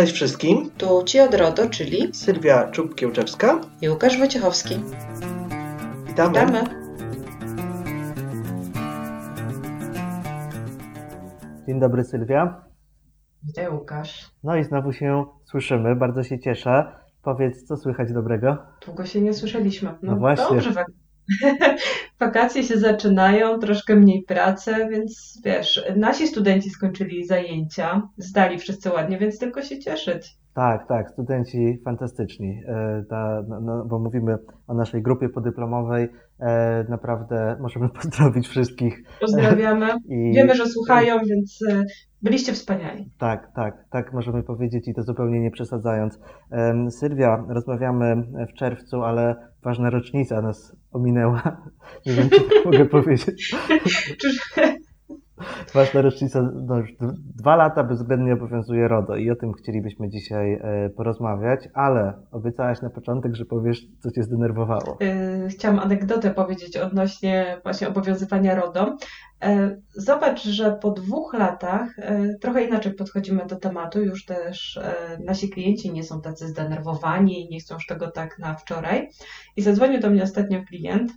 Cześć wszystkim. Tu Ci od RODO, czyli Sylwia Czub-Kiełczewska i Łukasz Wojciechowski. Witamy. Witamy. Dzień dobry Sylwia. Witaj Łukasz. No i znowu się słyszymy, bardzo się cieszę. Powiedz, co słychać dobrego? Długo się nie słyszeliśmy. No właśnie. Dobrze, wakacje się zaczynają, troszkę mniej pracy, więc wiesz, nasi studenci skończyli zajęcia, zdali wszyscy ładnie, więc tylko się cieszyć. Tak, tak, studenci fantastyczni, e, ta, no, no, bo mówimy o naszej grupie podyplomowej. E, naprawdę możemy pozdrowić wszystkich. Pozdrawiamy. I, Wiemy, że słuchają, więc e, byliście wspaniali. Tak, tak, tak możemy powiedzieć i to zupełnie nie przesadzając. Sylwia, rozmawiamy w czerwcu, ale ważna rocznica nas ominęła. Nie wiem, czy tak mogę powiedzieć. Ważna rocznica, no już dwa lata bezwzględnie obowiązuje RODO i o tym chcielibyśmy dzisiaj e, porozmawiać, ale obiecałaś na początek, że powiesz, co cię zdenerwowało. Y, Chciałam anegdotę powiedzieć odnośnie właśnie obowiązywania RODO. Y, Zobacz, że po dwóch latach y, trochę inaczej podchodzimy do tematu. Już też y, nasi klienci nie są tacy zdenerwowani i nie chcą już tego tak na wczoraj. I zadzwonił do mnie ostatnio klient,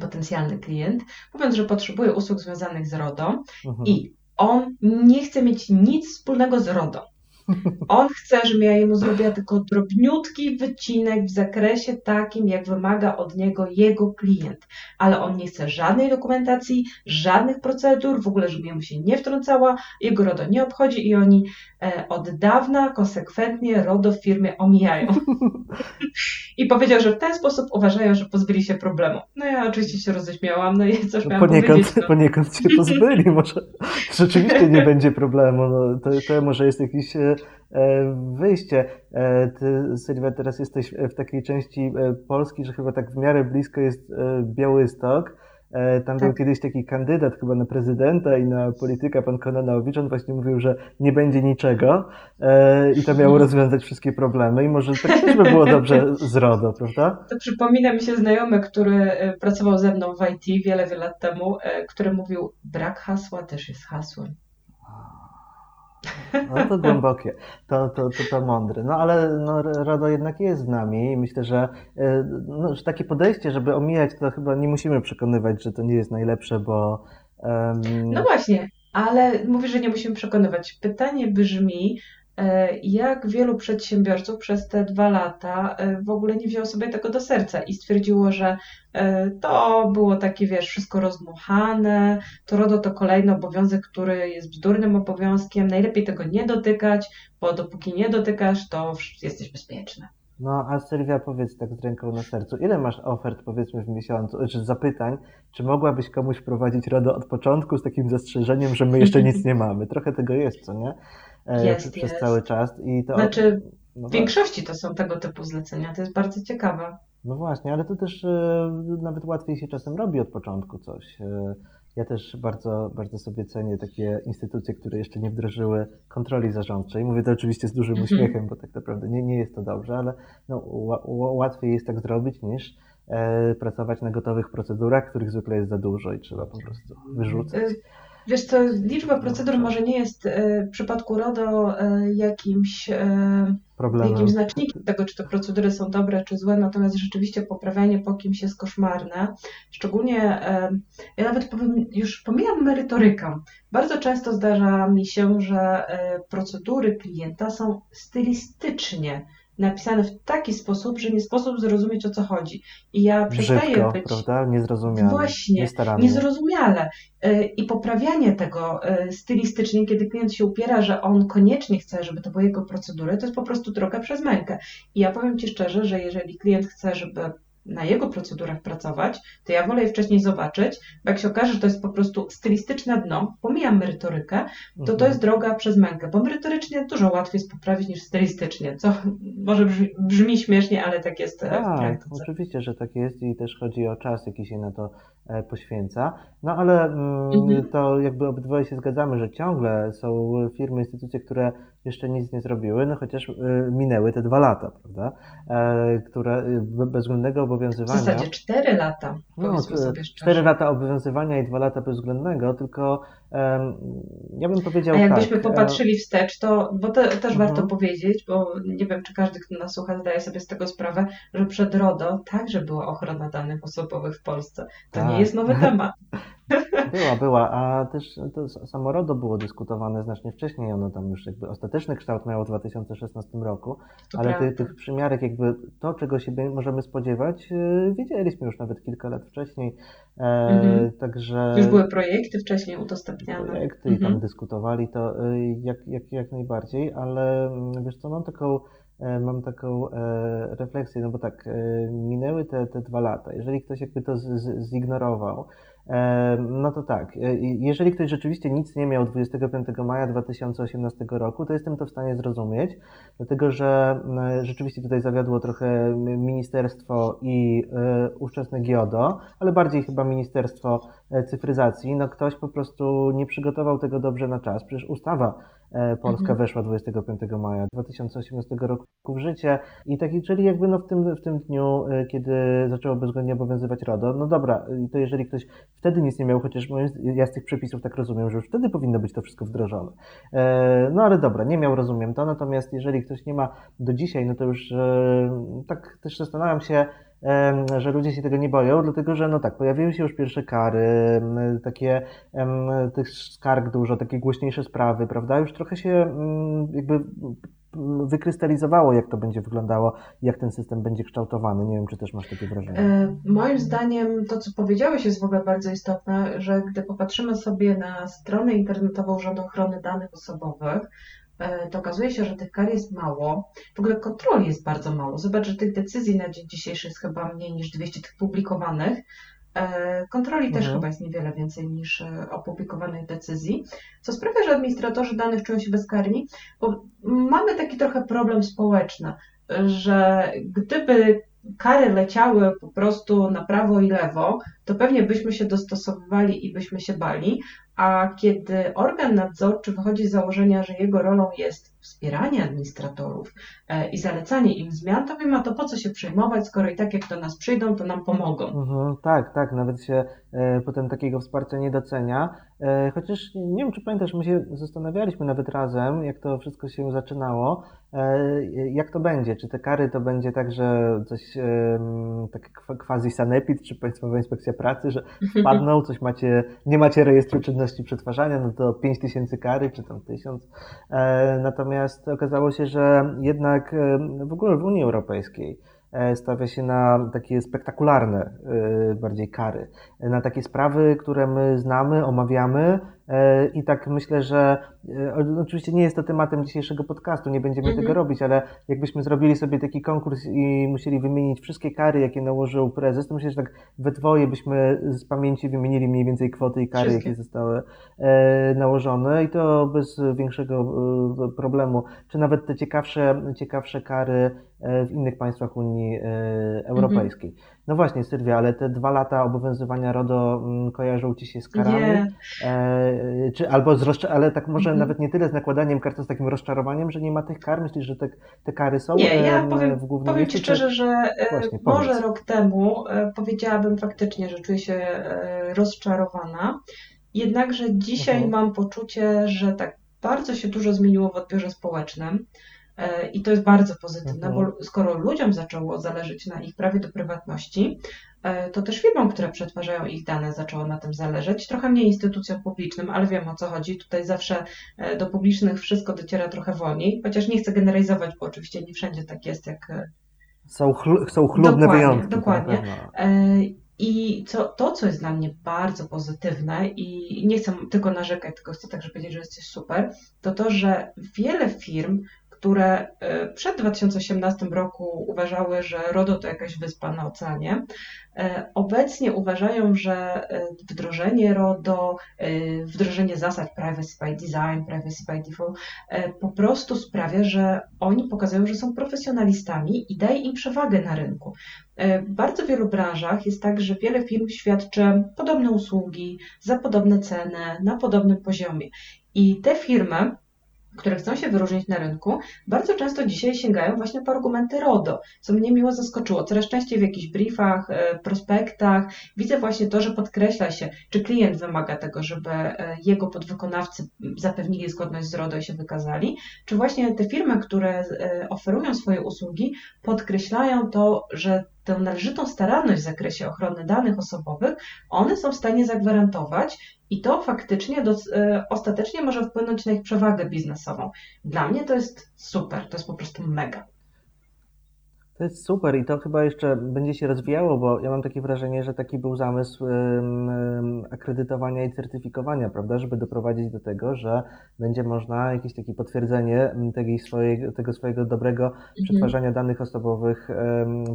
potencjalny klient, mówiąc, że potrzebuje usług związanych z RODO Mhm. i on nie chce mieć nic wspólnego z RODO. On chce, żebym ja jemu zrobiła tylko drobniutki wycinek w zakresie takim, jak wymaga od niego jego klient. Ale on nie chce żadnej dokumentacji, żadnych procedur, w ogóle, żeby jemu się nie wtrącała, jego RODO nie obchodzi i oni od dawna konsekwentnie RODO w firmie omijają. I powiedział, że w ten sposób uważają, że pozbyli się problemu. No ja oczywiście się roześmiałam, no i coś No miałam poniekąd, powiedzieć. No. poniekąd się pozbyli, może rzeczywiście nie będzie problemu. No, to, to może jest jakieś e, e, wyjście. E, ty, Sylwia, teraz jesteś w takiej części e, Polski, że chyba tak w miarę blisko jest e, Białystok. E, Tam był Tak. kiedyś taki kandydat chyba na prezydenta i na polityka, pan Kononowicz. On właśnie mówił, że nie będzie niczego e, i to miało rozwiązać wszystkie problemy. I może tak też by było dobrze z RODO, prawda? To przypomina mi się znajomy, który e, pracował ze mną w IT wiele, wiele lat temu, który mówił, brak hasła też jest hasłem. No to głębokie, to, to, to, to mądre. No ale no, RODO jednak jest z nami i myślę, że, e, no, że takie podejście, żeby omijać, to chyba nie musimy przekonywać, że to nie jest najlepsze, bo em, No właśnie, ale mówisz, że nie musimy przekonywać. Pytanie brzmi, jak wielu przedsiębiorców przez te dwa lata e, w ogóle nie wzięło sobie tego do serca i stwierdziło, że e, to było takie, wiesz, wszystko rozmuchane, to RODO to kolejny obowiązek, który jest bzdurnym obowiązkiem, najlepiej tego nie dotykać, bo dopóki nie dotykasz, to jesteś bezpieczny. no a Sylwia, powiedz tak z ręką na sercu, ile masz ofert powiedzmy w miesiącu, czy zapytań, czy mogłabyś komuś prowadzić RODO od początku z takim zastrzeżeniem, że my jeszcze nic nie mamy? Trochę tego jest, co nie? E, Jest, przez jest. cały czas i to... Znaczy, no W większości to są tego typu zlecenia, to jest bardzo ciekawe. No właśnie, ale to też e, nawet łatwiej się czasem robi od początku coś. E, ja też bardzo, bardzo sobie cenię takie instytucje, które jeszcze nie wdrożyły kontroli zarządczej. Mówię to oczywiście z dużym Mhm. uśmiechem, bo tak naprawdę nie, nie jest to dobrze, ale no, ła- ła- łatwiej jest tak zrobić niż pracować na gotowych procedurach, których zwykle jest za dużo i trzeba po prostu wyrzucać. Wiesz co, liczba procedur może nie jest y, w przypadku RODO y, jakimś, Problemem. jakimś znacznikiem tego, czy te procedury są dobre, czy złe, natomiast rzeczywiście poprawianie po kimś jest koszmarne. Szczególnie, ja nawet powiem, już pomijam merytorykę. Bardzo często zdarza mi się, że procedury klienta są stylistycznie napisane w taki sposób, że nie sposób zrozumieć o co chodzi. I ja przestaję Brzydko, być prawda? Niezrozumiale. Właśnie, Niestarannie. niezrozumiale. Y, I poprawianie tego y, stylistycznie, kiedy klient się upiera, że on koniecznie chce, żeby to były jego procedury, to jest po prostu droga przez mękę. I ja powiem Ci szczerze, że jeżeli klient chce, żeby na jego procedurach pracować, to ja wolę je wcześniej zobaczyć, bo jak się okaże, że to jest po prostu stylistyczne dno, pomijam merytorykę, to to Mhm. jest droga przez mękę, bo merytorycznie dużo łatwiej jest poprawić niż stylistycznie, co może brzmi, brzmi śmiesznie, ale tak jest e, w Tak, oczywiście, że tak jest i też chodzi o czas, jaki się na to e, poświęca. No ale mm, Mhm. to jakby obydwoje się zgadzamy, że ciągle są firmy, instytucje, które jeszcze nic nie zrobiły, no chociaż y, minęły te dwa lata, prawda? E, które bezwzględnego obowiązywania. W zasadzie cztery lata. No, cztery lata obowiązywania i dwa lata bezwzględnego, tylko ja bym powiedział. A jakbyśmy tak, popatrzyli wstecz, to bo to też warto mhm. powiedzieć, bo nie wiem, czy każdy, kto nas słucha, zdaje sobie z tego sprawę, że przed RODO także była ochrona danych osobowych w Polsce. To tak. nie jest nowy temat. Była, była, a też to samo RODO było dyskutowane znacznie wcześniej. Ono tam już jakby ostateczny kształt miało w 2016 roku, to ale tych, tych przymiarek, jakby to, czego się możemy spodziewać, y, wiedzieliśmy już nawet kilka lat wcześniej. E, mhm. Także. Już były projekty wcześniej udostępniane. Projekty mhm. i tam mhm. dyskutowali to y, jak, jak, jak najbardziej, ale mm, wiesz co, mam taką e, mam taką e, refleksję, no bo tak, minęły te, te dwa lata. Jeżeli ktoś jakby to z, z, zignorował, no to tak, e, jeżeli ktoś rzeczywiście nic nie miał 25 maja 2018 roku, to jestem to w stanie zrozumieć, dlatego że rzeczywiście tutaj zawiodło trochę ministerstwo i e, ówczesne GIODO, ale bardziej chyba Ministerstwo e, Cyfryzacji. No ktoś po prostu nie przygotował tego dobrze na czas. Przecież ustawa E, Polska mhm. weszła 25 maja 2018 roku w życie i tak, czyli jakby no w tym, w tym dniu, e, kiedy zaczęło bezwzględnie obowiązywać RODO, no dobra, to jeżeli ktoś wtedy nic nie miał, chociaż ja z tych przepisów tak rozumiem, że już wtedy powinno być to wszystko wdrożone. E, no ale dobra, nie miał, rozumiem to, natomiast jeżeli ktoś nie ma do dzisiaj, no to już tak też zastanawiam się, że ludzie się tego nie boją, dlatego że no tak, pojawiły się już pierwsze kary, takie tych skarg dużo, takie głośniejsze sprawy, prawda? Już trochę się jakby wykrystalizowało, jak to będzie wyglądało, jak ten system będzie kształtowany. Nie wiem, czy też masz takie wrażenie. E, moim zdaniem to, co powiedziałeś, jest w ogóle bardzo istotne, że gdy popatrzymy sobie na stronę internetową Urzędu Ochrony Danych Osobowych, to okazuje się, że tych kar jest mało. W ogóle kontroli jest bardzo mało. Zobacz, że tych decyzji na dzień dzisiejszy jest chyba mniej niż 200 tych publikowanych. E, kontroli mhm. też chyba jest niewiele więcej niż e, opublikowanych decyzji, co sprawia, że administratorzy danych czują się bezkarni, bo mamy taki trochę problem społeczny, że gdyby kary leciały po prostu na prawo i lewo, to pewnie byśmy się dostosowywali i byśmy się bali, a kiedy organ nadzorczy wychodzi z założenia, że jego rolą jest wspieranie administratorów e, i zalecanie im zmian, to wiem, a to po co się przejmować, skoro i tak jak do nas przyjdą, to nam pomogą. Mhm, tak, tak, nawet się e, potem takiego wsparcia nie docenia. E, chociaż nie wiem, czy pamiętasz, my się zastanawialiśmy nawet razem, jak to wszystko się zaczynało, jak to będzie, czy te kary to będzie tak, że coś tak quasi sanepid, czy Państwowa Inspekcja Pracy, że wpadną, coś macie, nie macie rejestru czynności przetwarzania, no to 5 tysięcy kary, czy tam 1000. E, natomiast okazało się, że jednak e, w ogóle w Unii Europejskiej E, stawia się na takie spektakularne e, bardziej kary, na takie sprawy, które my znamy, omawiamy i tak myślę, że oczywiście nie jest to tematem dzisiejszego podcastu, nie będziemy mhm. tego robić, ale jakbyśmy zrobili sobie taki konkurs i musieli wymienić wszystkie kary, jakie nałożył prezes, to myślę, że tak we dwoje byśmy z pamięci wymienili mniej więcej kwoty i kary, wszystkie. jakie zostały nałożone i to bez większego problemu. Czy nawet te ciekawsze, ciekawsze kary w innych państwach Unii e, Europejskiej. Mhm. No właśnie, Sylwia, ale te dwa lata obowiązywania RODO mm, kojarzą Ci się z karami? Nie. E, czy, albo z ale tak może nawet nie tyle z nakładaniem kar, co z takim rozczarowaniem, że nie ma tych kar? Myślisz, że te, te kary są nie, ja powiem, w głównym powiem Ci szczerze, że e, właśnie, może rok temu powiedziałabym faktycznie, że czuję się rozczarowana. Jednakże dzisiaj mhm. mam poczucie, że tak bardzo się dużo zmieniło w odbiorze społecznym. E, I to jest bardzo pozytywne, mhm. bo skoro ludziom zaczęło zależeć na ich prawie do prywatności, e, to też firmom, które przetwarzają ich dane, zaczęło na tym zależeć. Trochę mniej instytucjom publicznym, ale wiem o co chodzi. Tutaj zawsze e, do publicznych wszystko dociera trochę wolniej, chociaż nie chcę generalizować, bo oczywiście nie wszędzie tak jest, jak. Są, chlu, są chlubne dokładnie, wyjątki. Dokładnie. I co, to, co jest dla mnie bardzo pozytywne i nie chcę tylko narzekać, tylko chcę także powiedzieć, że jest coś super, to to, że wiele firm które e, przed 2018 roku uważały, że RODO to jakaś wyspa na oceanie, e, obecnie uważają, że e, wdrożenie RODO, wdrożenie zasad privacy by design, privacy by default po prostu sprawia, że oni pokazują, że są profesjonalistami i daje im przewagę na rynku. W bardzo wielu branżach jest tak, że wiele firm świadczy podobne usługi za podobne ceny, na podobnym poziomie. I te firmy które chcą się wyróżnić na rynku, bardzo często dzisiaj sięgają właśnie po argumenty RODO, co mnie miło zaskoczyło. Coraz częściej w jakichś briefach, e, prospektach widzę właśnie to, że podkreśla się, czy klient wymaga tego, żeby e, jego podwykonawcy zapewnili zgodność z RODO i się wykazali, czy właśnie te firmy, które e, oferują swoje usługi, podkreślają to, że tę należytą staranność w zakresie ochrony danych osobowych, one są w stanie zagwarantować i to faktycznie do, e, ostatecznie może wpłynąć na ich przewagę biznesową. Dla mnie to jest super, to jest po prostu mega. To jest super i to chyba jeszcze będzie się rozwijało, bo ja mam takie wrażenie, że taki był zamysł akredytowania i certyfikowania, prawda, żeby doprowadzić do tego, że będzie można jakieś takie potwierdzenie tego swojego, tego swojego dobrego mhm. przetwarzania danych osobowych,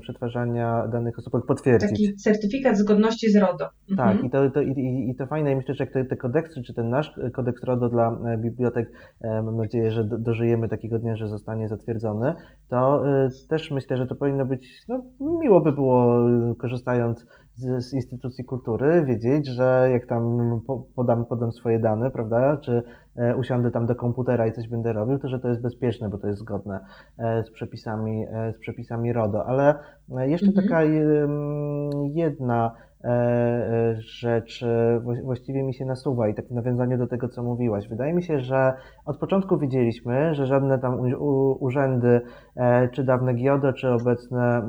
przetwarzania danych osobowych potwierdzić. Taki certyfikat zgodności z RODO. Mhm. Tak, i to, to, i, i to fajne i myślę, że jak te, te kodeksy, czy ten nasz kodeks RODO dla e, bibliotek, e, mam nadzieję, że dożyjemy takiego dnia, że zostanie zatwierdzony, to e, też myślę, że to powinno być, no miło by było korzystając z, z, instytucji kultury wiedzieć, że jak tam podam, podam swoje dane, prawda, czy e, usiądę tam do komputera i coś będę robił, to że to jest bezpieczne, bo to jest zgodne e, z przepisami, e, z przepisami RODO. Ale jeszcze mhm. taka jedna rzecz e, właściwie mi się nasuwa i tak w nawiązaniu do tego, co mówiłaś. Wydaje mi się, że od początku widzieliśmy, że żadne tam urzędy, czy dawne GIODO, czy obecne,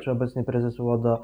czy obecny prezes UODO,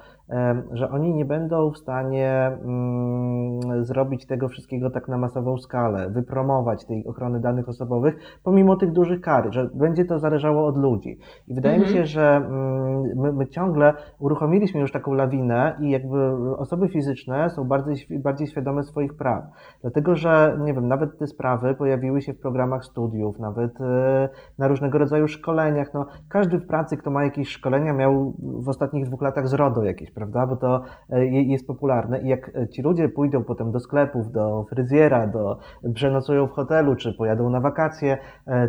że oni nie będą w stanie mm, zrobić tego wszystkiego tak na masową skalę, wypromować tej ochrony danych osobowych, pomimo tych dużych kar, że będzie to zależało od ludzi. I wydaje mhm. mi się, że mm, my, my ciągle uruchomiliśmy już taką lawinę, i jakby osoby fizyczne są bardziej, bardziej świadome swoich praw. Dlatego, że nie wiem, nawet te sprawy pojawiły się w programach studiów, nawet e, na różnego rodzaju szkoleniach. No, każdy w pracy, kto ma jakieś szkolenia, miał w ostatnich dwóch latach z RODO jakieś, prawda? Bo to e, jest popularne i jak ci ludzie pójdą potem do sklepów, do fryzjera, do, przenocują w hotelu, czy pojadą na wakacje,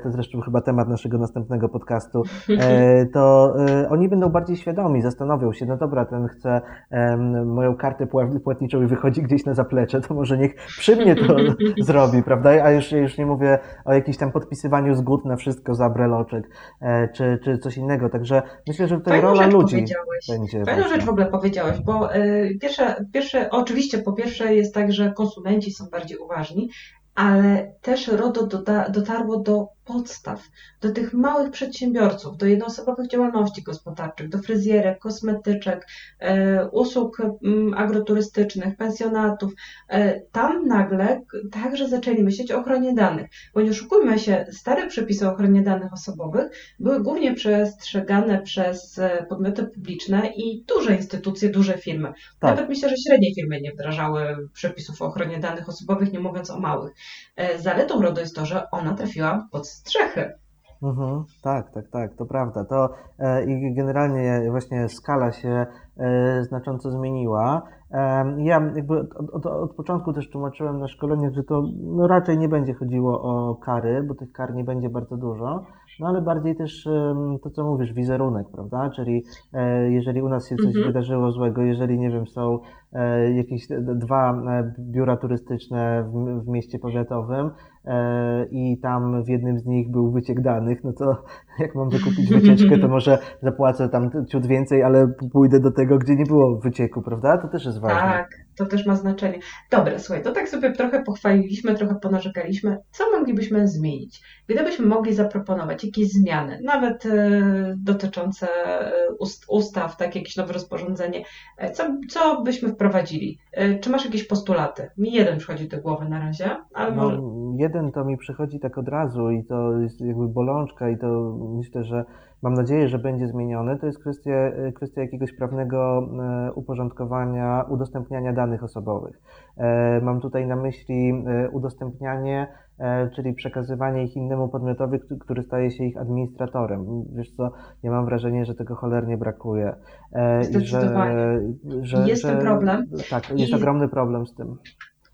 to zresztą chyba temat naszego następnego podcastu, to oni będą bardziej świadomi, zastanowią się, no dobra, ten chce moją kartę płatniczą i wychodzi gdzieś na zaplecze, to może niech przy mnie to zrobi, prawda? A już, już nie mówię o jakimś tam podpisywaniu zgód na wszystko za breloczek, e, czy, czy coś innego. Także myślę, że tutaj rola ludzi będzie. Fajną rzecz w ogóle powiedziałeś, bo e, pierwsze, pierwsze, oczywiście po pierwsze jest tak, że konsumenci są bardziej uważni, ale też RODO dotarło do podstaw, do tych małych przedsiębiorców, do jednoosobowych działalności gospodarczych, do fryzjerek, kosmetyczek, e, usług mm, agroturystycznych, pensjonatów. E, tam nagle także zaczęli myśleć o ochronie danych. Bo nie oszukujmy się, stare przepisy o ochronie danych osobowych były głównie przestrzegane przez e, podmioty publiczne i duże instytucje, duże firmy. Tak. Nawet myślę, że średnie firmy nie wdrażały przepisów o ochronie danych osobowych, nie mówiąc o małych. Zaletą RODO jest to, że ona trafiła pod strzechy. Mhm, tak, tak, tak, to prawda. To e, i generalnie właśnie skala się e, znacząco zmieniła. E, ja jakby od, od, od, początku też tłumaczyłem na szkoleniach, że to no, raczej nie będzie chodziło o kary, bo tych kar nie będzie bardzo dużo, no ale bardziej też to, co mówisz, wizerunek, prawda? Czyli e, jeżeli u nas się coś mhm. wydarzyło złego, jeżeli, nie wiem, są e, jakieś dwa biura turystyczne w, w mieście powiatowym, i tam w jednym z nich był wyciek danych, no to jak mam wykupić wycieczkę, to może zapłacę tam ciut więcej, ale pójdę do tego, gdzie nie było wycieku, prawda? To też jest ważne. Tak, to też ma znaczenie. Dobra, słuchaj, to tak sobie trochę pochwaliliśmy, trochę ponarzekaliśmy. Co moglibyśmy zmienić? Gdybyśmy mogli zaproponować jakieś zmiany, nawet e, dotyczące e, ust, ustaw, tak, jakieś nowe rozporządzenie, e, co, co byśmy wprowadzili? E, czy masz jakieś postulaty? Mi jeden przychodzi do głowy na razie, ale no, może... Jeden to mi przychodzi tak od razu i to jest jakby bolączka i to myślę, że mam nadzieję, że będzie zmienione, to jest kwestia, e, kwestia jakiegoś prawnego e, uporządkowania, udostępniania danych osobowych. E, mam tutaj na myśli udostępnianie, czyli przekazywanie ich innemu podmiotowi, który staje się ich administratorem. Wiesz co, ja mam wrażenie, że tego cholernie brakuje. Zdecydowanie. Że, że, jest że, ten problem. Tak, jest I... ogromny problem z tym.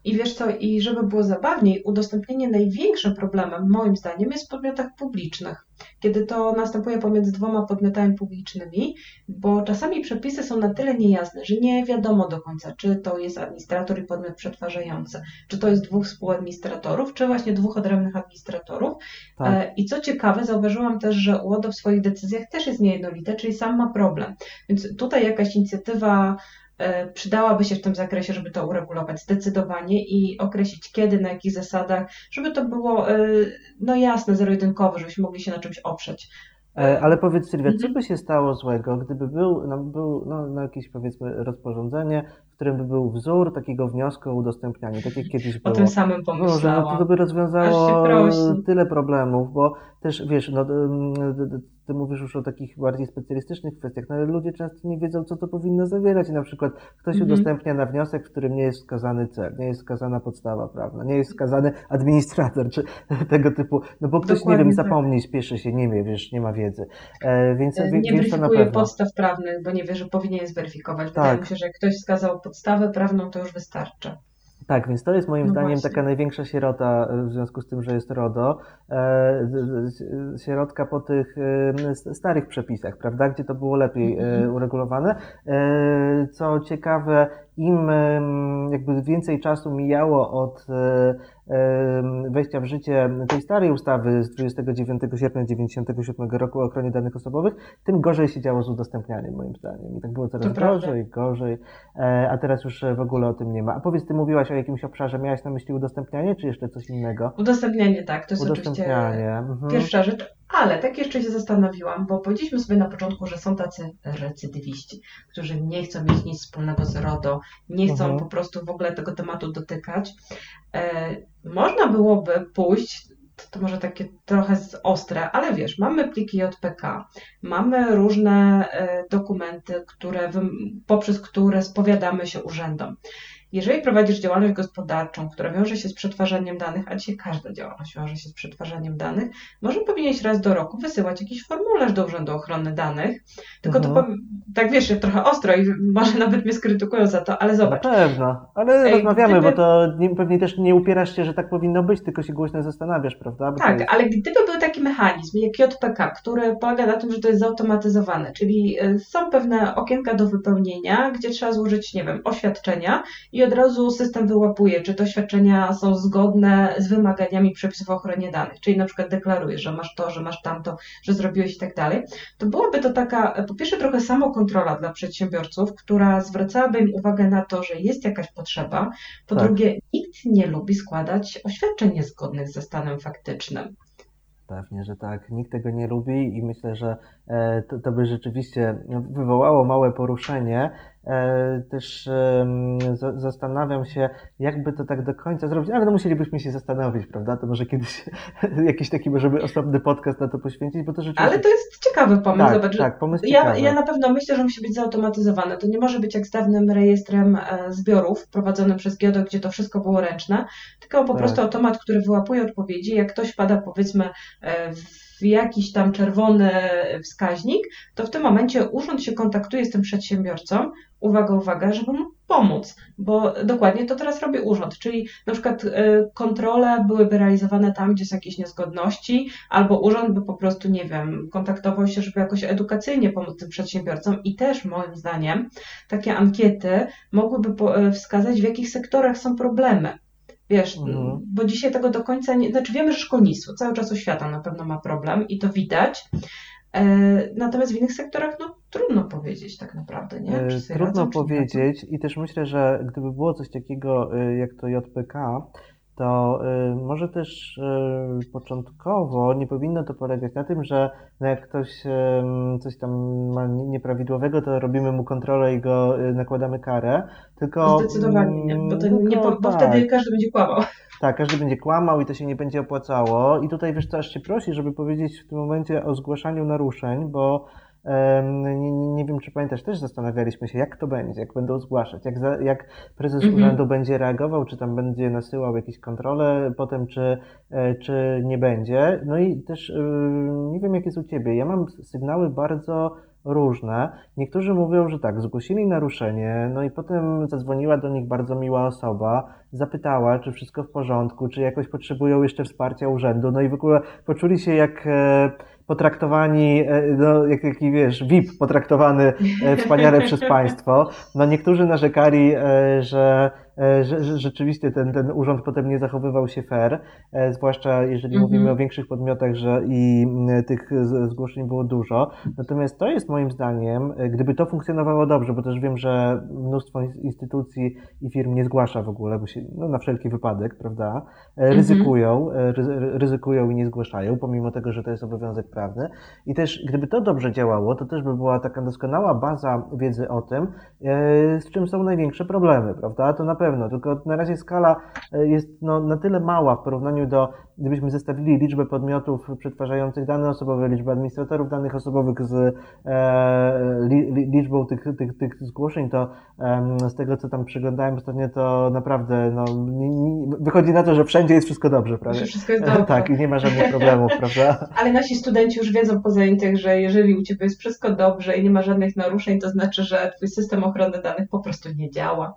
I wiesz co, i żeby było zabawniej, udostępnienie największym problemem, moim zdaniem, jest w podmiotach publicznych. Kiedy to następuje pomiędzy dwoma podmiotami publicznymi, bo czasami przepisy są na tyle niejasne, że nie wiadomo do końca, czy to jest administrator i podmiot przetwarzający, czy to jest dwóch współadministratorów, czy właśnie dwóch odrębnych administratorów. Tak. E, I co ciekawe, zauważyłam też, że UODO w swoich decyzjach też jest niejednolite, czyli sam ma problem. Więc tutaj jakaś inicjatywa przydałaby się w tym zakresie, żeby to uregulować zdecydowanie i określić kiedy, na jakich zasadach, żeby to było e, no jasne, zero-jedynkowe, żebyśmy mogli się na czymś oprzeć. E, ale powiedz Sylwia, co mhm. by się stało złego, gdyby był, no, był no, no jakieś powiedzmy rozporządzenie, w którym by był wzór takiego wniosku o udostępnianie, tak jak kiedyś było. O tym samym pomyślałam. No, to by rozwiązało tyle problemów, bo też wiesz, no, ty mówisz już o takich bardziej specjalistycznych kwestiach, no ale ludzie często nie wiedzą, co to powinno zawierać. I na przykład ktoś -hmm. udostępnia na wniosek, w którym nie jest wskazany cel, nie jest wskazana podstawa prawna, nie jest wskazany administrator, czy tego typu, no bo ktoś, Dokładnie nie wiem, tak. zapomni, spieszy się, nie wie, wiesz, nie ma wiedzy. E, więc, e, nie więc pewno. podstaw prawnych, bo nie wie, że powinien je zweryfikować. Wydaje tak. mi się, że jak ktoś wskazał podstawę prawną, to już wystarczy. Tak, więc to jest moim no zdaniem właśnie. taka największa sierota e, w związku z tym, że jest RODO. Sierotka po tych starych przepisach, prawda, gdzie to było lepiej -hmm. uregulowane. Co ciekawe, im jakby więcej czasu mijało od wejścia w życie tej starej ustawy z 29 sierpnia 1997 roku o ochronie danych osobowych, tym gorzej się działo z udostępnianiem, moim zdaniem. I tak było coraz to gorzej, prawda. gorzej, e, a teraz już w ogóle o tym nie ma. A powiedz, ty mówiłaś o jakimś obszarze, miałaś na myśli udostępnianie, czy jeszcze coś innego? Udostępnianie, tak, to jest oczywiście mhm. pierwsza rzecz. Ale tak jeszcze się zastanowiłam, bo powiedzieliśmy sobie na początku, że są tacy recydywiści, którzy nie chcą mieć nic wspólnego z RODO, nie chcą mhm. po prostu w ogóle tego tematu dotykać. E, można byłoby pójść, to, to może takie trochę ostre, ale wiesz, mamy pliki JPK, mamy różne e, dokumenty, które, poprzez które spowiadamy się urzędom. Jeżeli prowadzisz działalność gospodarczą, która wiąże się z przetwarzaniem danych, a dzisiaj każda działalność wiąże się z przetwarzaniem danych, może powinieneś raz do roku wysyłać jakiś formularz do Urzędu Ochrony Danych. Tylko mhm. to tak wiesz, trochę ostro i może nawet mnie skrytykują za to, ale zobacz. Na pewno, ale Ej, rozmawiamy, gdyby... bo to nie, pewnie też nie upierasz się, że tak powinno być, tylko się głośno zastanawiasz, prawda? Bo tak, jest... ale gdyby był taki mechanizm jak JPK, który polega na tym, że to jest zautomatyzowane, czyli y, są pewne okienka do wypełnienia, gdzie trzeba złożyć, nie wiem, oświadczenia i od razu system wyłapuje, czy te świadczenia są zgodne z wymaganiami przepisów o ochronie danych, czyli na przykład deklarujesz, że masz to, że masz tamto, że zrobiłeś i tak dalej, to byłaby to taka, po pierwsze trochę samokontrola dla przedsiębiorców, która zwracałaby im uwagę na to, że jest jakaś potrzeba, po tak. drugie nikt nie lubi składać oświadczeń niezgodnych ze stanem faktycznym. Pewnie, że tak. Nikt tego nie lubi i myślę, że e, to, to by rzeczywiście wywołało małe poruszenie. E, też zastanawiam się, jakby to tak do końca zrobić, ale no musielibyśmy się zastanowić, prawda? To może kiedyś jakiś taki możemy osobny podcast na to poświęcić, bo to rzeczywiście... Ale to jest ciekawy pomysł, tak, zobacz. Tak, pomysł ja, ja na pewno myślę, że musi być zautomatyzowane. To nie może być jak z dawnym rejestrem e, zbiorów prowadzonym przez GIODO, gdzie to wszystko było ręczne, tylko po tak. prostu automat, który wyłapuje odpowiedzi. Jak ktoś wpada powiedzmy e, w w jakiś tam czerwony wskaźnik, to w tym momencie urząd się kontaktuje z tym przedsiębiorcą, uwaga, uwaga, żeby mu pomóc, bo dokładnie to teraz robi urząd, czyli na przykład y, kontrole byłyby realizowane tam, gdzie są jakieś niezgodności, albo urząd by po prostu, nie wiem, kontaktował się, żeby jakoś edukacyjnie pomóc tym przedsiębiorcom. I też moim zdaniem takie ankiety mogłyby y, wskazać, w jakich sektorach są problemy. Wiesz, mhm. bo dzisiaj tego do końca nie. Znaczy, wiemy, że szkolnictwo, cały czas oświata na pewno ma problem i to widać. E, natomiast w innych sektorach, no trudno powiedzieć tak naprawdę, nie? E, trudno radzą, powiedzieć i też myślę, że gdyby było coś takiego e, jak to JPK, to y, może też y, początkowo nie powinno to polegać na tym, że no jak ktoś coś tam ma nieprawidłowego, to robimy mu kontrolę i go y, nakładamy karę, tylko... Zdecydowanie nie, bo, to nie, bo, bo tak. wtedy każdy będzie kłamał. Tak, każdy będzie kłamał i to się nie będzie opłacało. I tutaj wiesz co, aż się prosi, żeby powiedzieć w tym momencie o zgłaszaniu naruszeń, bo nie, nie, wiem, czy pamiętasz, też zastanawialiśmy się, jak to będzie, jak będą zgłaszać, jak, za, jak prezes mhm. urzędu będzie reagował, czy tam będzie nasyłał jakieś kontrole potem, czy, e, czy nie będzie. No i też e, nie wiem, jak jest u Ciebie. Ja mam sygnały bardzo różne. Niektórzy mówią, że tak, zgłosili naruszenie, no i potem zadzwoniła do nich bardzo miła osoba, zapytała, czy wszystko w porządku, czy jakoś potrzebują jeszcze wsparcia urzędu, no i w ogóle poczuli się jak e, potraktowani, e, no, jak taki, wiesz, VIP potraktowany e, wspaniale przez państwo. No niektórzy narzekali, E, że rzeczywiście ten, ten urząd potem nie zachowywał się fair, e, zwłaszcza jeżeli mm -hmm. mówimy o większych podmiotach, że i tych zgłoszeń było dużo. Natomiast to jest moim zdaniem, e, gdyby to funkcjonowało dobrze, bo też wiem, że mnóstwo instytucji i firm nie zgłasza w ogóle, bo się, no, na wszelki wypadek, prawda, ryzykują, mm -hmm. ryzykują i nie zgłaszają, pomimo tego, że to jest obowiązek prawny. I też gdyby to dobrze działało, to też by była taka doskonała baza wiedzy o tym, z czym są największe problemy, prawda? To na pewno pewno, tylko na razie skala e, jest no, na tyle mała w porównaniu do, gdybyśmy zestawili liczbę podmiotów przetwarzających dane osobowe, liczbę administratorów danych osobowych z e, li, liczbą tych, tych, tych zgłoszeń, to e, z tego, co tam przeglądałem ostatnio, to naprawdę no, nie, nie, wychodzi na to, że wszędzie jest wszystko dobrze, prawda? Wszystko jest dobrze. tak, i nie ma żadnych problemów, prawda? Ale nasi studenci już wiedzą po zajęciach, że jeżeli u Ciebie jest wszystko dobrze i nie ma żadnych naruszeń, to znaczy, że Twój system ochrony danych po prostu nie działa.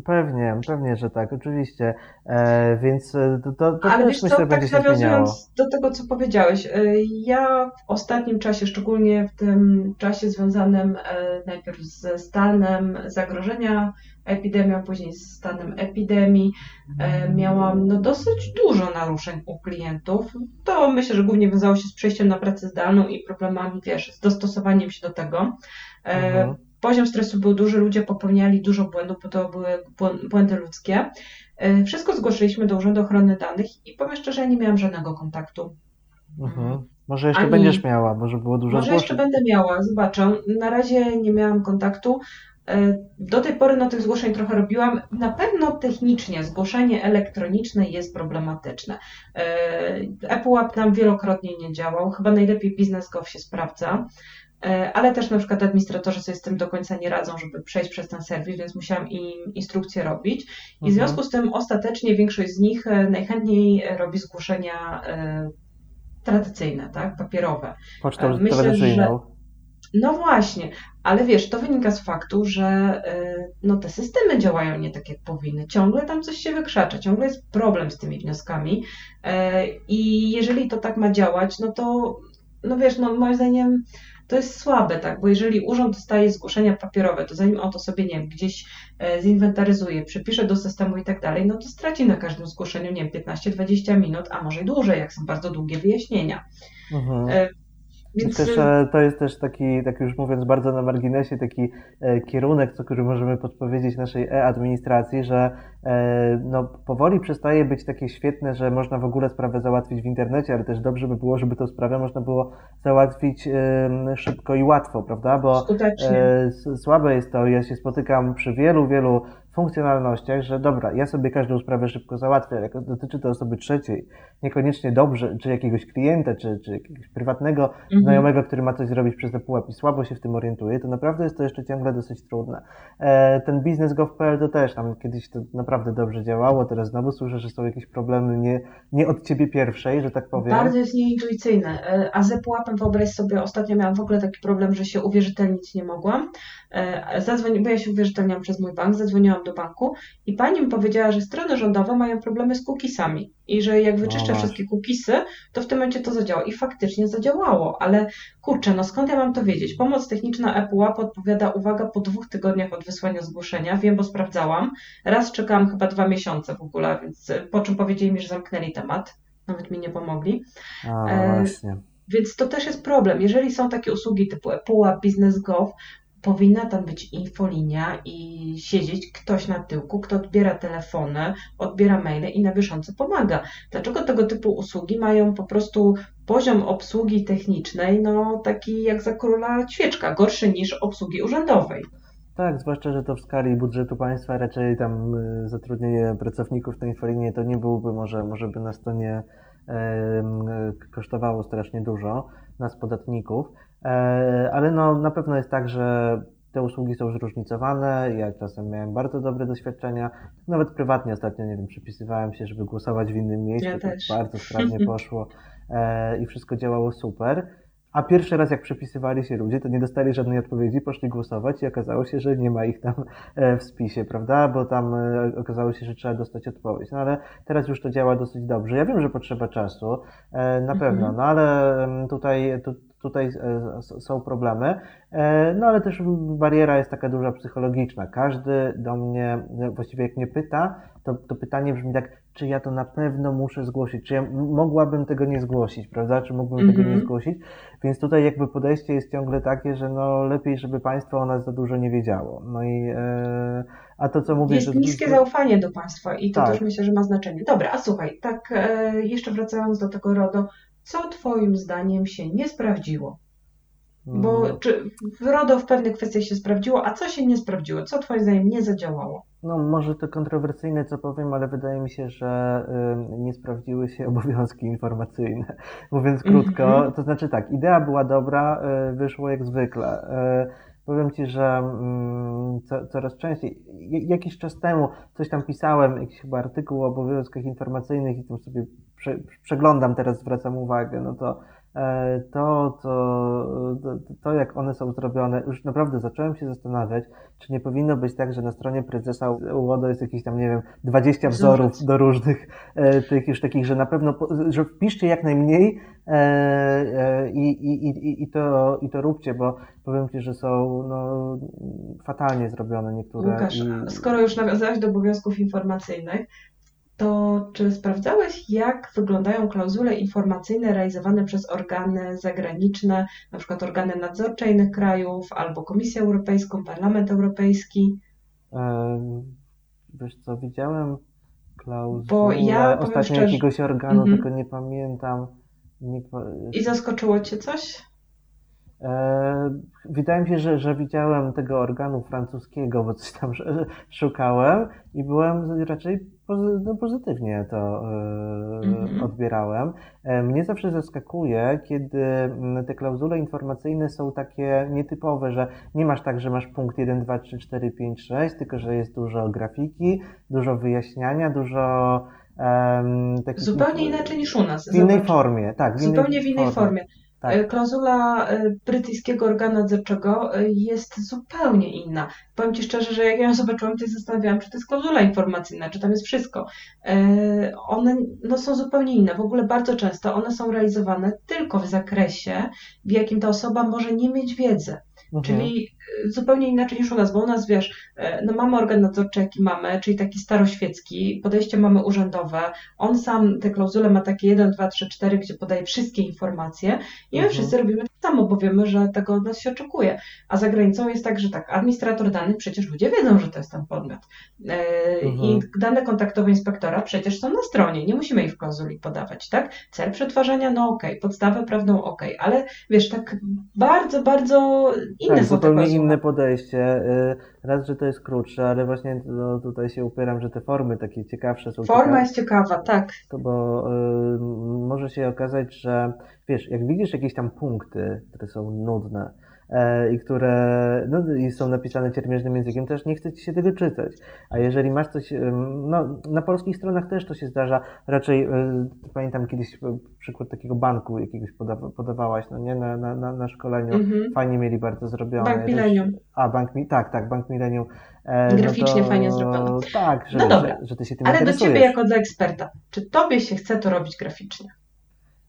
Pewnie, pewnie, że tak, oczywiście. E, więc e, to, to, to Ale też wiesz myślę, co, będzie tak się zmieniało. do tego, co powiedziałeś. E, ja w ostatnim czasie, szczególnie w tym czasie związanym e, najpierw ze stanem zagrożenia epidemią, później z stanem epidemii, miałam no, dosyć dużo naruszeń u klientów. To myślę, że głównie wiązało się z przejściem na pracę zdalną i problemami, wiesz, z dostosowaniem się do tego. Mhm Poziom stresu był duży, ludzie popełniali dużo błędów, bo to były błędy ludzkie. E, wszystko zgłosiliśmy do Urzędu Ochrony Danych i powiem szczerze, ja nie miałam żadnego kontaktu. Mhm. Może jeszcze Ani... będziesz miała, może było dużo Może jeszcze będę miała, zobaczę. Na razie nie miałam kontaktu. E, do tej pory no, tych zgłoszeń trochę robiłam. Na pewno technicznie zgłoszenie elektroniczne jest problematyczne. ePUAP nam wielokrotnie nie działał, chyba najlepiej Biznes.gov się sprawdza. E, ale też na przykład administratorzy sobie z tym do końca nie radzą, żeby przejść przez ten serwis, więc musiałam im instrukcje robić. I w mhm. związku z tym ostatecznie większość z nich e, najchętniej robi zgłoszenia e, tradycyjne, tak, papierowe. Pocztą Myślę, tradycyjną. Że... No właśnie, ale wiesz, to wynika z faktu, że no, te systemy działają nie tak, jak powinny. Ciągle tam coś się wykrzacza, ciągle jest problem z tymi wnioskami. I jeżeli to tak ma działać, no to, no wiesz, no moim zdaniem to jest słabe, tak, bo jeżeli urząd dostaje zgłoszenia papierowe, to zanim on to sobie, nie wiem, gdzieś e, zinwentaryzuje, przypisze do systemu i tak dalej, no to straci na każdym zgłoszeniu, nie wiem, 15-20 minut, a może i dłużej, jak są bardzo długie wyjaśnienia. Mhm. Więc... Też, e, to jest też taki, tak już mówiąc bardzo na marginesie, taki e, kierunek, co, który możemy podpowiedzieć naszej e-administracji, że e, no, powoli przestaje być takie świetne, że można w ogóle sprawę załatwić w internecie, ale też dobrze by było, żeby tę sprawę można było załatwić szybko i łatwo, prawda? Bo słabe jest to, ja się spotykam przy wielu, wielu funkcjonalnościach, że dobra, ja sobie każdą sprawę szybko załatwię, ale jak dotyczy to osoby trzeciej, niekoniecznie dobrze, czy jakiegoś klienta, czy, czy jakiegoś prywatnego mhm. znajomego, który ma coś zrobić przez ePUAP i słabo się w tym orientuje, to naprawdę jest to jeszcze ciągle dosyć trudne. E, ten biznes gov.pl to też tam kiedyś to naprawdę dobrze działało, teraz znowu słyszę, że są jakieś problemy nie, nie od ciebie pierwszej, że tak powiem. Bardzo jest nieintuicyjne. E, a z ePUAPem wyobraź sobie, ostatnio miałam w ogóle taki problem, że się uwierzytelnić nie mogłam. E, zadzwoni, bo ja się uwierzytelniam przez mój bank, zadzwoniłam do banku i pani mi powiedziała, że strony rządowe mają problemy z cookiesami i że jak wyczyszczę no wszystkie cookiesy, to w tym momencie to zadziała. I faktycznie zadziałało, ale kurczę, no skąd ja mam to wiedzieć? Pomoc techniczna ePUAP odpowiada, uwaga, po dwóch tygodniach od wysłania zgłoszenia. Wiem, bo sprawdzałam. Raz czekałam chyba dwa miesiące w ogóle, więc po czym powiedzieli mi, że zamknęli temat. Nawet mi nie pomogli. A, e, właśnie. Więc to też jest problem. Jeżeli są takie usługi typu ePUAP, Business.gov, powinna tam być infolinia i siedzieć ktoś na tyłku, kto odbiera telefony, odbiera maile i na bieżąco pomaga. Dlaczego tego typu usługi mają po prostu poziom obsługi technicznej, no taki jak za króla świeczka, gorszy niż obsługi urzędowej? Tak, zwłaszcza, że to w skali budżetu państwa raczej tam y, zatrudnienie pracowników tej infolinie to nie byłoby może, może by nas to nie kosztowało strasznie dużo, nas podatników. E, ale no, na pewno jest tak, że te usługi są zróżnicowane. Ja czasem miałem bardzo dobre doświadczenia. Nawet prywatnie ostatnio, nie wiem, przypisywałem się, żeby głosować w innym miejscu. Ja to bardzo sprawnie poszło e, i wszystko działało super. A pierwszy raz, jak przepisywali się ludzie, to nie dostali żadnej odpowiedzi, poszli głosować i okazało się, że nie ma ich tam w spisie, prawda? Bo tam okazało się, że trzeba dostać odpowiedź. No ale teraz już to działa dosyć dobrze. Ja wiem, że potrzeba czasu, na pewno, mhm. no ale tutaj, tu, tutaj są problemy. No ale też bariera jest taka duża psychologiczna. Każdy do mnie, właściwie jak mnie pyta, to, to pytanie brzmi tak, czy ja to na pewno muszę zgłosić, czy ja mogłabym tego nie zgłosić, prawda, czy mógłbym mm -hmm. tego nie mhm. zgłosić, więc tutaj jakby podejście jest ciągle takie, że no lepiej, żeby państwo o nas za dużo nie wiedziało, no i e, a to co mówię... Jest to, niskie zaufanie do państwa i to tak. też myślę, że ma znaczenie. Dobra, a słuchaj, tak e, jeszcze wracając do tego RODO, co twoim zdaniem się nie sprawdziło? Bo mm. czy RODO w pewnych kwestiach się sprawdziło, a co się nie sprawdziło? Co Twoim zdaniem nie zadziałało? No, może to kontrowersyjne, co powiem, ale wydaje mi się, że y, nie sprawdziły się obowiązki informacyjne. Mówiąc krótko, -hmm. to znaczy tak, idea była dobra, y, wyszło jak zwykle. Y, powiem Ci, że mm, co, coraz częściej, jakiś czas temu coś tam pisałem, jakiś chyba artykuł o obowiązkach informacyjnych i tam sobie prze, przeglądam, teraz zwracam uwagę, no to to, to, to, jak one są zrobione, już naprawdę zacząłem się zastanawiać, czy nie powinno być tak, że na stronie prezesa UODO jest jakieś tam, nie wiem, 20 wzorów do różnych e, tych już takich, że na pewno, że wpiszcie jak najmniej e, i, i, i, i, to, i to róbcie, bo powiem Ci, że są no, fatalnie zrobione niektóre. Łukasz, i... skoro już nawiązałeś do obowiązków informacyjnych, to czy sprawdzałeś, jak wyglądają klauzule informacyjne realizowane przez organy zagraniczne, na przykład organy nadzorcze innych krajów, albo Komisję Europejską, Parlament Europejski? Wiesz co, widziałem klauzulę Bo ja, ostatnio szczerze, jakiegoś organu, mm -hmm. tylko nie pamiętam. Nie... I zaskoczyło Cię coś? E, wydaje mi się, że, że widziałem tego organu francuskiego, bo coś tam szukałem i byłem raczej no, pozytywnie to mm-hmm. odbierałem. E, mnie zawsze zaskakuje, kiedy mm, te klauzule informacyjne są takie nietypowe, że nie masz tak, że masz punkt 1, 2, 3, 4, 5, 6, tylko że jest dużo grafiki, dużo wyjaśniania, dużo um, takich... Zupełnie inaczej niż u nas. W innej Zobacz. formie, tak. W innej Zupełnie w innej formie. formie. Tak. E, klauzula e, brytyjskiego organu nadzorczego e, jest zupełnie inna. Powiem Ci szczerze, że jak ja ją zobaczyłam, to się zastanawiałam, czy to jest klauzula informacyjna, czy tam jest wszystko. One no, są zupełnie inne. W ogóle bardzo często one są realizowane tylko w zakresie, w jakim ta osoba może nie mieć wiedzy. Mhm. Czyli zupełnie inaczej niż u nas, bo u nas wiesz, no mamy organ nadzorczy, jaki mamy, czyli taki staroświecki, podejście mamy urzędowe, on sam te klauzule ma takie 1, 2, 3, 4, gdzie podaje wszystkie informacje i my mhm. wszyscy robimy tak samo, bo wiemy, że tego od nas się oczekuje. A za granicą jest tak, że tak, administrator danych, przecież ludzie wiedzą, że to jest ten podmiot. E, mhm. I dane kontaktowe inspektora przecież są na stronie, nie musimy ich w klauzuli podawać, tak? Cel przetwarzania, no okej, okay. podstawę prawną, okej, okay. ale wiesz, tak bardzo, bardzo inne tak, te inne podejście. Y, raz, że to jest krótsze, ale właśnie no, tutaj się upieram, że te formy takie ciekawsze są. Forma ciekawe, jest ciekawa, tak. To bo y, może się okazać, że wiesz, jak widzisz jakieś tam punkty, które są nudne, i które no, i są napisane ciermiężnym językiem, też nie chce ci się tego czytać. A jeżeli masz coś, no, na polskich stronach też to się zdarza, raczej e, pamiętam kiedyś przykład takiego banku jakiegoś podawa, podawałaś, no nie, na, na, na szkoleniu, mm-hmm. fajnie mieli bardzo zrobione. Bank Millennium. A, bank, tak, tak, Bank Millennium. E, Graficznie no to, fajnie zrobione. Tak, że, no dobra. Że, że ty się tym Ale do ciebie jako dla eksperta, czy tobie się chce to robić graficznie?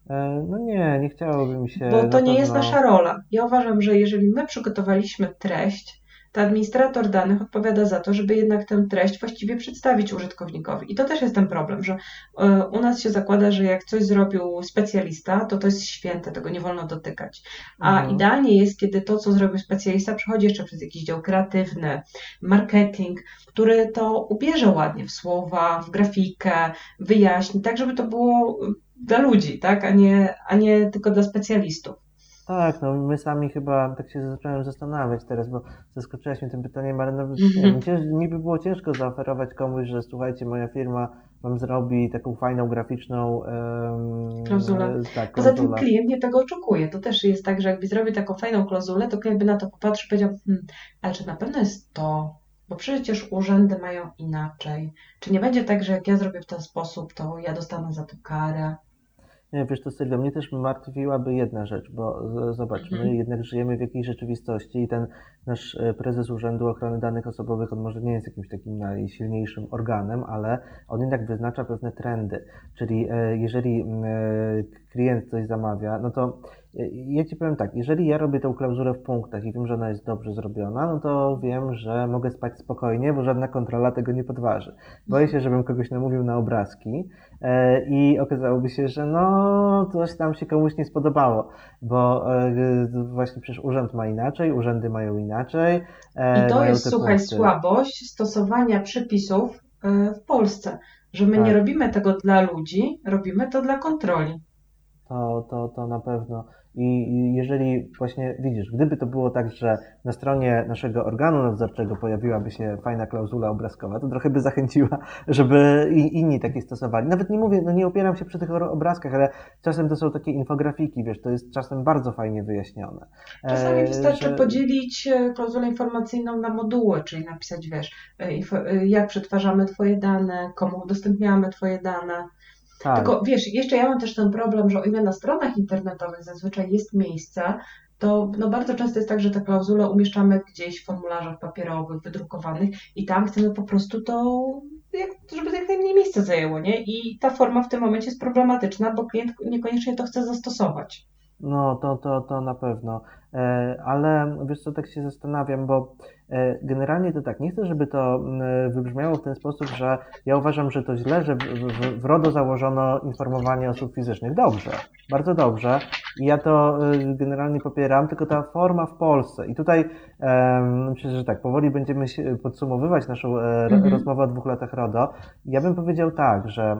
E, no nie, nie chciałoby mi się. Bo to nie jest nasza rola. Ja uważam, że jeżeli my przygotowaliśmy treść, to administrator danych odpowiada za to, żeby jednak tę treść właściwie przedstawić użytkownikowi. I to też jest ten problem, że e, u nas się zakłada, że jak coś zrobił specjalista, to to jest święte, tego nie wolno dotykać. A mhm. idealnie jest, kiedy to, co zrobił specjalista, przechodzi jeszcze przez jakiś dział kreatywny, marketing, który to ubierze ładnie w słowa, w grafikę, wyjaśni, tak żeby to było dla ludzi, tak, a nie, a nie tylko dla specjalistów. Tak, no my sami chyba tak się zacząłem zastanawiać teraz, bo zaskoczyłaś mnie tym pytaniem, ale nawet mm -hmm. mi by było ciężko zaoferować komuś, że słuchajcie, moja firma wam zrobi taką fajną graficzną um, klauzulę. Tak, Poza tym klient nie tego oczekuje. To też jest tak, że jakby zrobił taką fajną klauzulę, to klient by na to popatrzył i powiedział, hmm, ale czy na pewno jest to, bo przecież urzędy mają inaczej. Czy nie będzie tak, że jak ja zrobię w ten sposób, to ja dostanę za to karę? Nie, wiesz to Sylwia, mnie też martwiłaby jedna rzecz, bo zobacz, my mhm. jednak żyjemy w jakiejś rzeczywistości i ten nasz e, prezes Urzędu Ochrony Danych Osobowych, on może nie jest jakimś takim najsilniejszym organem, ale on jednak wyznacza pewne trendy. Czyli e, jeżeli e, klient coś zamawia, no to ja Ci powiem tak, jeżeli ja robię tą klauzulę w punktach i wiem, że ona jest dobrze zrobiona, no to wiem, że mogę spać spokojnie, bo żadna kontrola tego nie podważy. Boję się, żebym kogoś namówił na obrazki i okazałoby się, że no coś tam się komuś nie spodobało, bo właśnie przecież urząd ma inaczej, urzędy mają inaczej. E, I to jest, słuchaj, punkty. słabość stosowania przepisów e, w Polsce, że my tak. nie robimy tego dla ludzi, robimy to dla kontroli. To, to, to na pewno. I jeżeli właśnie widzisz, gdyby to było tak, że na stronie naszego organu nadzorczego pojawiłaby się fajna klauzula obrazkowa, to trochę by zachęciła, żeby inni takie stosowali. Nawet nie mówię, no nie opieram się przy tych obrazkach, ale czasem to są takie infografiki, wiesz, to jest czasem bardzo fajnie wyjaśnione. Czasami e, wystarczy że... podzielić e, klauzulę informacyjną na moduły, czyli napisać, wiesz, e, jak przetwarzamy Twoje dane, komu udostępniamy Twoje dane. Tak. Tylko wiesz, jeszcze ja mam też ten problem, że o ile na stronach internetowych zazwyczaj jest miejsce, to no bardzo często jest tak, że te klauzule umieszczamy gdzieś w formularzach papierowych, wydrukowanych i tam chcemy po prostu to, żeby jak najmniej miejsca zajęło, nie? I ta forma w tym momencie jest problematyczna, bo klient niekoniecznie to chce zastosować. No, to, to, to na pewno. E, ale wiesz co, tak się zastanawiam, bo e, generalnie to tak, nie chcę, żeby to wybrzmiało w ten sposób, że ja uważam, że to źle, że w, w RODO założono informowanie osób fizycznych. Dobrze, bardzo dobrze. I ja to e, generalnie popieram, tylko ta forma w Polsce. I tutaj myślę, że tak, powoli będziemy podsumowywać naszą mhm. rozmowę o dwóch latach RODO. Ja bym powiedział tak, że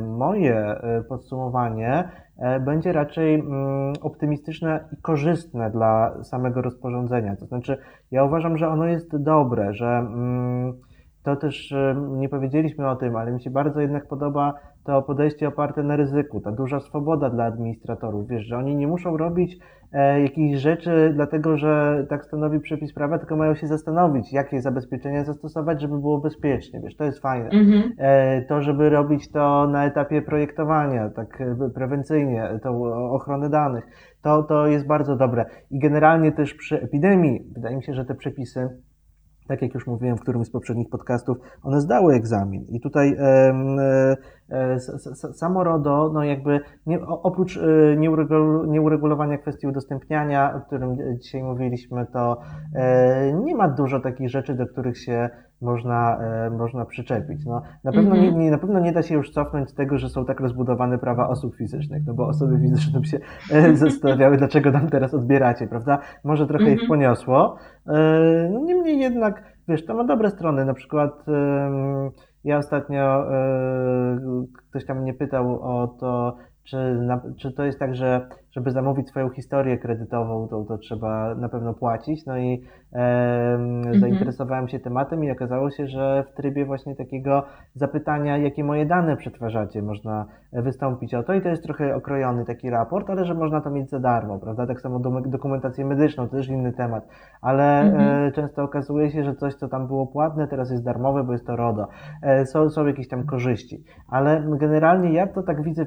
moje podsumowanie E, będzie raczej mm, optymistyczne i korzystne dla samego rozporządzenia. To znaczy, ja uważam, że ono jest dobre, że mm, to też e, nie powiedzieliśmy o tym, ale mi się bardzo jednak podoba to podejście oparte na ryzyku, ta duża swoboda dla administratorów. Wiesz, że oni nie muszą robić e, jakichś rzeczy, dlatego że tak stanowi przepis prawa, tylko mają się zastanowić, jakie zabezpieczenia zastosować, żeby było bezpiecznie. Wiesz, to jest fajne. Mhm. E, to, żeby robić to na etapie projektowania, tak e, prewencyjnie, tą ochronę danych, to, to jest bardzo dobre. I generalnie też przy epidemii, wydaje mi się, że te przepisy tak jak już mówiłem w którymś z poprzednich podcastów, one zdały egzamin. I tutaj e, samo RODO, no jakby nie, oprócz e, nieuregulowania kwestii udostępniania, o którym dzisiaj mówiliśmy, to e, nie ma dużo takich rzeczy, do których się można, e, można przyczepić. No, na, pewno -hmm. nie, nie, na pewno nie da się już cofnąć z tego, że są tak rozbudowane prawa osób fizycznych, no bo osoby fizyczne się e, zastanawiały, dlaczego nam teraz odbieracie, prawda? Może trochę ich mhm. poniosło. E, no, niemniej jednak, wiesz, to ma dobre strony. Na przykład ja ostatnio ktoś tam mnie pytał o to, czy, czy to jest tak, że żeby zamówić swoją historię kredytową, to, to trzeba na pewno płacić. No i mhm. zainteresowałem się tematem i okazało się, że w trybie właśnie takiego zapytania, jakie moje dane przetwarzacie, można wystąpić o to i to jest trochę okrojony taki raport, ale że można to mieć za darmo, prawda? Tak samo dokumentację medyczną, to też inny temat, ale mhm. E, często okazuje się, że coś, co tam było płatne, teraz jest darmowe, bo jest to RODO. E, są, są jakieś tam korzyści, ale generalnie ja to tak widzę,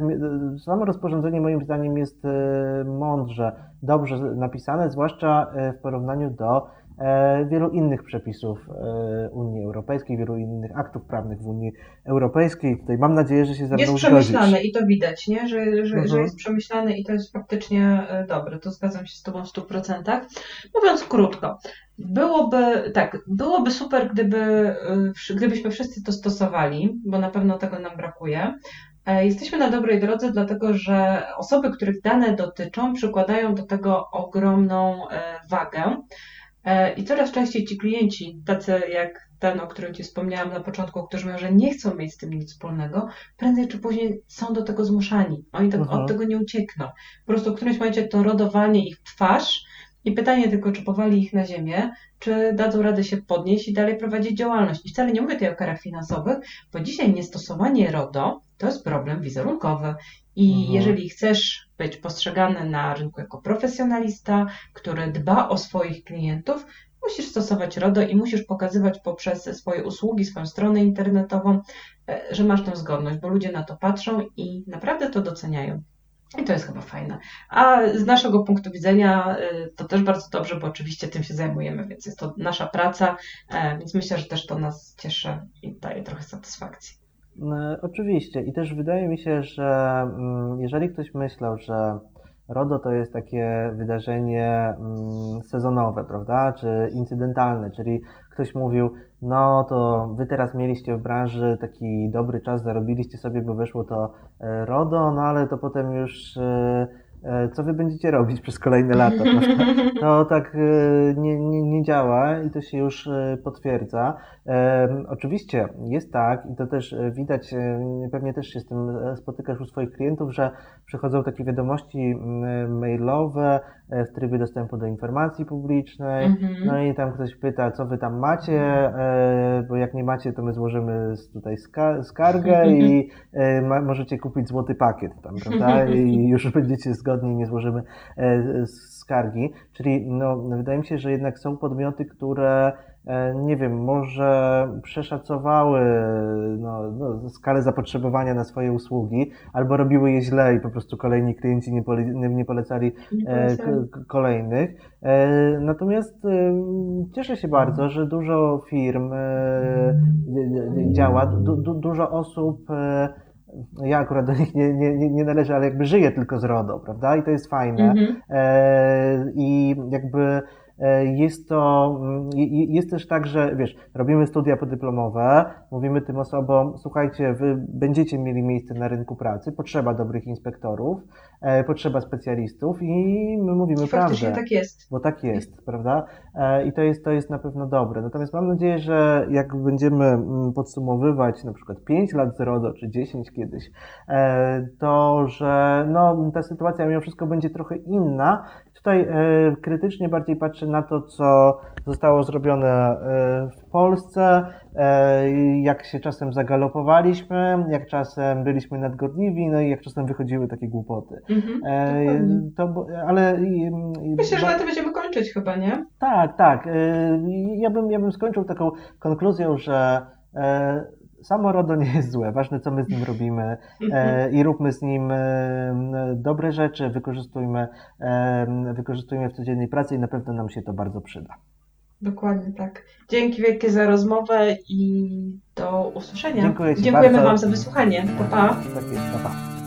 samo rozporządzenie moim zdaniem jest e, mądrze, dobrze napisane, zwłaszcza w porównaniu do E, wielu innych przepisów e, Unii Europejskiej, wielu innych aktów prawnych w Unii Europejskiej. Tutaj mam nadzieję, że się ze mną Jest przemyślane i to widać, nie? Że, że, mhm. że jest przemyślane i to jest faktycznie e, dobre. To zgadzam się z Tobą w 100%. Mówiąc krótko, byłoby tak, byłoby super, gdyby, gdybyśmy wszyscy to stosowali, bo na pewno tego nam brakuje. Jesteśmy na dobrej drodze, dlatego że osoby, których dane dotyczą, przykładają do tego ogromną wagę. E, I coraz częściej ci klienci, tacy jak ten, o którym Ci wspomniałam na początku, którzy mówią, że nie chcą mieć z tym nic wspólnego, prędzej czy później są do tego zmuszani. Oni tak, od tego nie uciekną. Po prostu w którymś momencie to rodowanie ich twarz i pytanie tylko, czy powali ich na ziemię, czy dadzą radę się podnieść i dalej prowadzić działalność. I wcale nie mówię tutaj o karach finansowych, bo dzisiaj niestosowanie RODO to jest problem wizerunkowy. I mhm. jeżeli chcesz być postrzegany na rynku jako profesjonalista, który dba o swoich klientów, musisz stosować RODO i musisz pokazywać poprzez swoje usługi, swoją stronę internetową, e, że masz tę zgodność, bo ludzie na to patrzą i naprawdę to doceniają. I to jest chyba fajne. A z naszego punktu widzenia y, to też bardzo dobrze, bo oczywiście tym się zajmujemy, więc jest to nasza praca, e, więc myślę, że też to nas cieszy i daje trochę satysfakcji. No, oczywiście. I też wydaje mi się, że mm, jeżeli ktoś myślał, że RODO to jest takie wydarzenie mm, sezonowe, prawda, czy incydentalne, czyli ktoś mówił, no to wy teraz mieliście w branży taki dobry czas, zarobiliście sobie, bo wyszło to e, RODO, no ale to potem już e, E, co wy będziecie robić przez kolejne lata. To tak e, nie, nie, nie działa i to się już e, potwierdza. Oczywiście jest tak i to też widać, pewnie też się z tym spotykasz u swoich klientów, że przychodzą takie wiadomości mailowe w trybie dostępu do informacji publicznej, mhm. no i tam ktoś pyta, co wy tam macie, bo jak nie macie, to my złożymy tutaj skargę i możecie kupić złoty pakiet tam, prawda? I już będziecie zgodni nie złożymy e, skargi. Czyli no, wydaje mi się, że jednak są podmioty, które e, nie wiem, może przeszacowały no, no, skalę zapotrzebowania na swoje usługi, albo robiły je źle i po prostu kolejni klienci nie, pole, nie polecali e, kolejnych. E, natomiast e, cieszę się bardzo, że dużo firm e, działa, du, du, dużo osób ja akurat do nich nie, nie, nie należę, ale jakby żyję tylko z RODO, prawda? I to jest fajne. Mhm. E, I jakby E, jest to, mm, jest też tak, że wiesz, robimy studia podyplomowe, mówimy tym osobom, słuchajcie, wy będziecie mieli miejsce na rynku pracy, potrzeba dobrych inspektorów, e, potrzeba specjalistów i my mówimy prawdę. tak jest. Bo tak jest, prawda? E, I to jest, to jest na pewno dobre. Natomiast mam nadzieję, że jak będziemy mm, podsumowywać na przykład 5 lat z RODO, czy 10 kiedyś, to że no, ta sytuacja mimo wszystko będzie trochę inna Tutaj e, krytycznie bardziej patrzę na to, co zostało zrobione e, w Polsce, e, jak się czasem zagalopowaliśmy, jak czasem byliśmy nadgorliwi, no i jak czasem wychodziły takie głupoty. Mhm, to, ale, Myślę, że na to będziemy kończyć chyba, nie? Tak, tak. Ja bym, ja bym skończył taką konkluzją, że samo RODO nie jest złe, ważne co my z nim robimy e, i róbmy z nim e, dobre rzeczy, wykorzystujmy, e, wykorzystujmy w codziennej pracy i na pewno nam się to bardzo przyda. Dokładnie tak. Dzięki wielkie za rozmowę i do usłyszenia. Dziękuję Dziękujemy bardzo. Wam za wysłuchanie. Pa, pa. Tak jest, pa, pa.